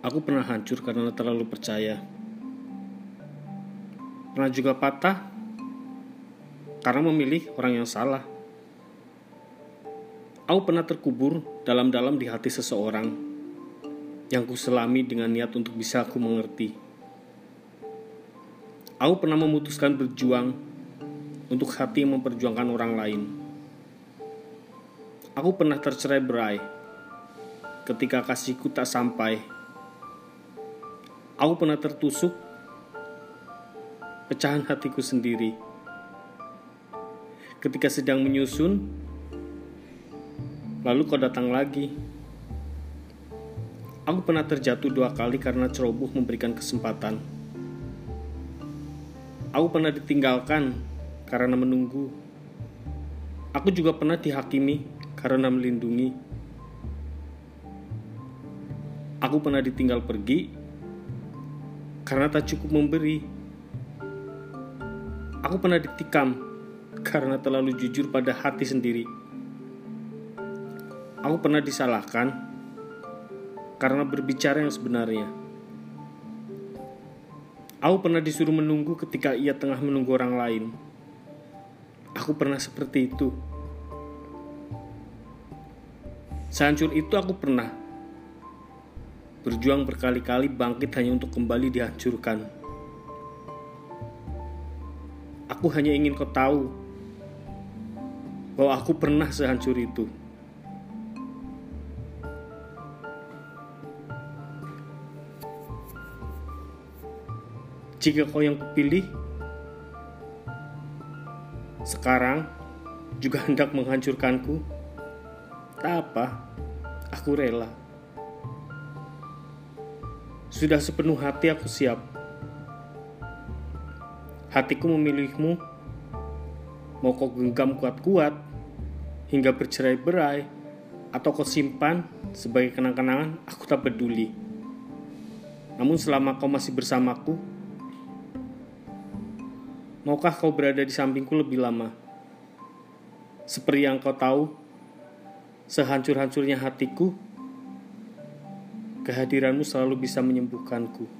Aku pernah hancur karena terlalu percaya. Pernah juga patah karena memilih orang yang salah. Aku pernah terkubur dalam-dalam di hati seseorang yang kuselami dengan niat untuk bisa aku mengerti. Aku pernah memutuskan berjuang untuk hati yang memperjuangkan orang lain. Aku pernah tercerai berai ketika kasihku tak sampai Aku pernah tertusuk pecahan hatiku sendiri. Ketika sedang menyusun, lalu kau datang lagi. Aku pernah terjatuh dua kali karena ceroboh memberikan kesempatan. Aku pernah ditinggalkan karena menunggu. Aku juga pernah dihakimi karena melindungi. Aku pernah ditinggal pergi karena tak cukup memberi. Aku pernah ditikam karena terlalu jujur pada hati sendiri. Aku pernah disalahkan karena berbicara yang sebenarnya. Aku pernah disuruh menunggu ketika ia tengah menunggu orang lain. Aku pernah seperti itu. Sehancur itu aku pernah berjuang berkali-kali bangkit hanya untuk kembali dihancurkan. Aku hanya ingin kau tahu bahwa aku pernah sehancur itu. Jika kau yang kupilih, sekarang juga hendak menghancurkanku, tak apa, aku rela. Sudah sepenuh hati aku siap. Hatiku memilihmu, mau kau genggam kuat-kuat, hingga bercerai-berai, atau kau simpan sebagai kenang-kenangan, aku tak peduli. Namun selama kau masih bersamaku, maukah kau berada di sampingku lebih lama? Seperti yang kau tahu, sehancur-hancurnya hatiku, kehadiranmu selalu bisa menyembuhkanku.